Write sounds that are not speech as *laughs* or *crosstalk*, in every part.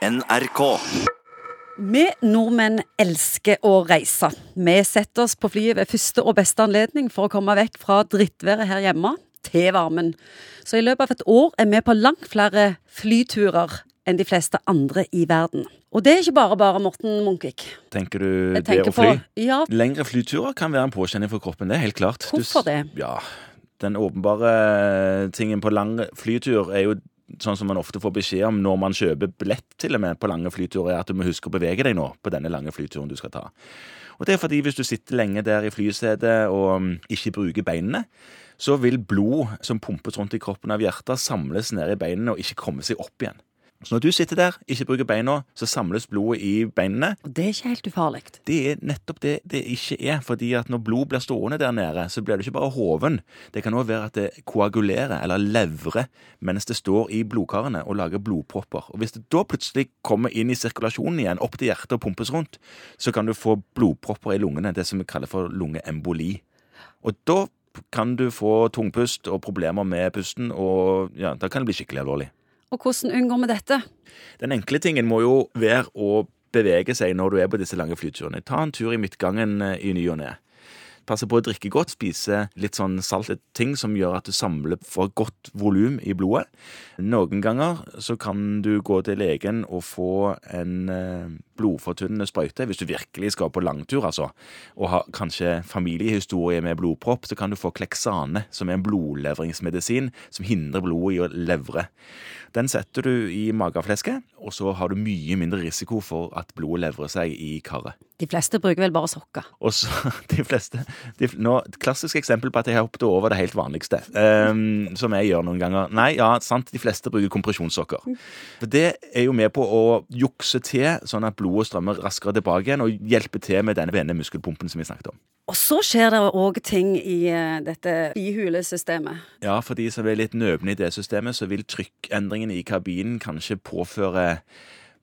NRK. Vi nordmenn elsker å reise. Vi setter oss på flyet ved første og beste anledning for å komme vekk fra drittværet her hjemme til varmen. Så i løpet av et år er vi på langt flere flyturer enn de fleste andre i verden. Og det er ikke bare bare, Morten Munkvik. Tenker du det tenker å fly? på Ja, Lengre flyturer kan være en påkjenning for kroppen, det er helt klart. Du Hvorfor det? Ja, Den åpenbare tingen på lang flytur er jo sånn som man ofte får beskjed om når man kjøper billett til og med på lange flyturer, er at du må huske å bevege deg nå på denne lange flyturen du skal ta. Og det er fordi hvis du sitter lenge der i flysetet og mm, ikke bruker beinene, så vil blod som pumpes rundt i kroppen av hjertet, samles ned i beinene og ikke komme seg opp igjen. Så når du sitter der, ikke bruker beina, så samles blodet i beinene, og det er ikke helt ufarlig. det er nettopp det det ikke er. fordi at når blod blir stående der nede, så blir det ikke bare hoven. Det kan òg være at det koagulerer, eller levrer, mens det står i blodkarene og lager blodpropper. Og Hvis det da plutselig kommer inn i sirkulasjonen igjen, opp til hjertet og pumpes rundt, så kan du få blodpropper i lungene, det som vi kaller for lungeemboli. Og da kan du få tungpust og problemer med pusten, og ja, da kan det bli skikkelig alvorlig. Og hvordan unngår vi dette? Den enkle tingen må jo være å bevege seg når du er på disse lange flyturene. Ta en tur i midtgangen eh, i ny og ne. Passe på å drikke godt, spise litt sånn salte ting som gjør at du samler for godt volum i blodet. Noen ganger så kan du gå til legen og få en eh, blodfortynnende sprøyte hvis du virkelig skal på langtur, altså, og har kanskje familiehistorie med blodpropp, så kan du få Kleksane, som er en blodlevringsmedisin som hindrer blodet i å levre. Den setter du i mageflesket, og så har du mye mindre risiko for at blodet levrer seg i karet. De fleste bruker vel bare sokker. Og så *laughs* de fleste de, nå, et Klassisk eksempel på at jeg har hoppet over det helt vanligste. um, som jeg gjør noen ganger. Nei, ja, sant, de fleste bruker kompresjonssokker. For Det er jo med på å jukse til, sånn at blodet strømmer raskere tilbake igjen, og hjelper til med denne venne muskelpumpen som vi snakket om. Og så skjer det òg ting i eh, dette bihulesystemet. Ja, for de som er litt nøvne i det systemet, så vil trykkendringene i kabinen kanskje påføre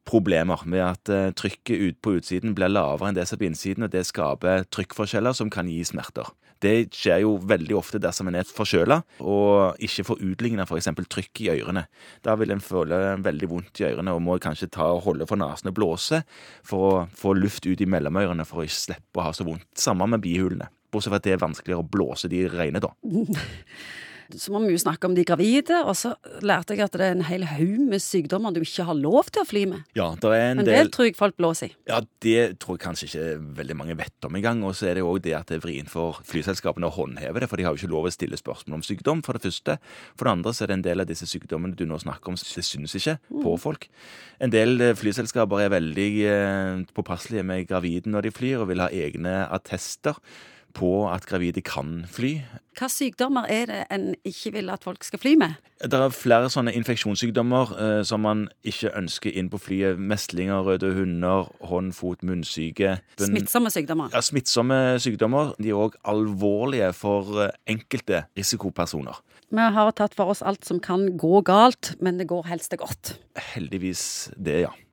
problemer med at eh, trykket ut på utsiden blir lavere enn det som er på innsiden, og det skaper trykkforskjeller som kan gi smerter. Det skjer jo veldig ofte dersom en er forkjøla og ikke får utligna f.eks. trykk i ørene. Da vil en føle veldig vondt i ørene og må kanskje ta og holde for nesen og blåse for å få luft ut i mellomørene for å ikke slippe å ha så vondt. Samme med bihulene. Bortsett fra at det er vanskeligere å blåse de rene, da. *laughs* Så må vi jo snakke om de gravide, og så lærte jeg at det er en hel haug med sykdommer du ikke har lov til å fly med. Ja, det er en Men del det tror jeg folk blåser i. Ja, det tror jeg kanskje ikke veldig mange vet om engang. Og så er det jo òg det at det er vrient for flyselskapene å håndheve det, for de har jo ikke lov å stille spørsmål om sykdom, for det første. For det andre så er det en del av disse sykdommene du nå snakker om, det synes ikke på folk. En del eh, flyselskaper er veldig eh, påpasselige med gravide når de flyr, og vil ha egne attester på at gravide kan fly. Hva sykdommer er det en ikke vil at folk skal fly med? Det er flere sånne infeksjonssykdommer eh, som man ikke ønsker inn på flyet. Meslinger, røde hunder, hånd, fot, munnsyke. Den- Smittsomme sykdommer. Ja, Smittsomme sykdommer de er òg alvorlige for eh, enkelte risikopersoner. Vi har tatt for oss alt som kan gå galt, men det går helst det godt. Heldigvis det, ja.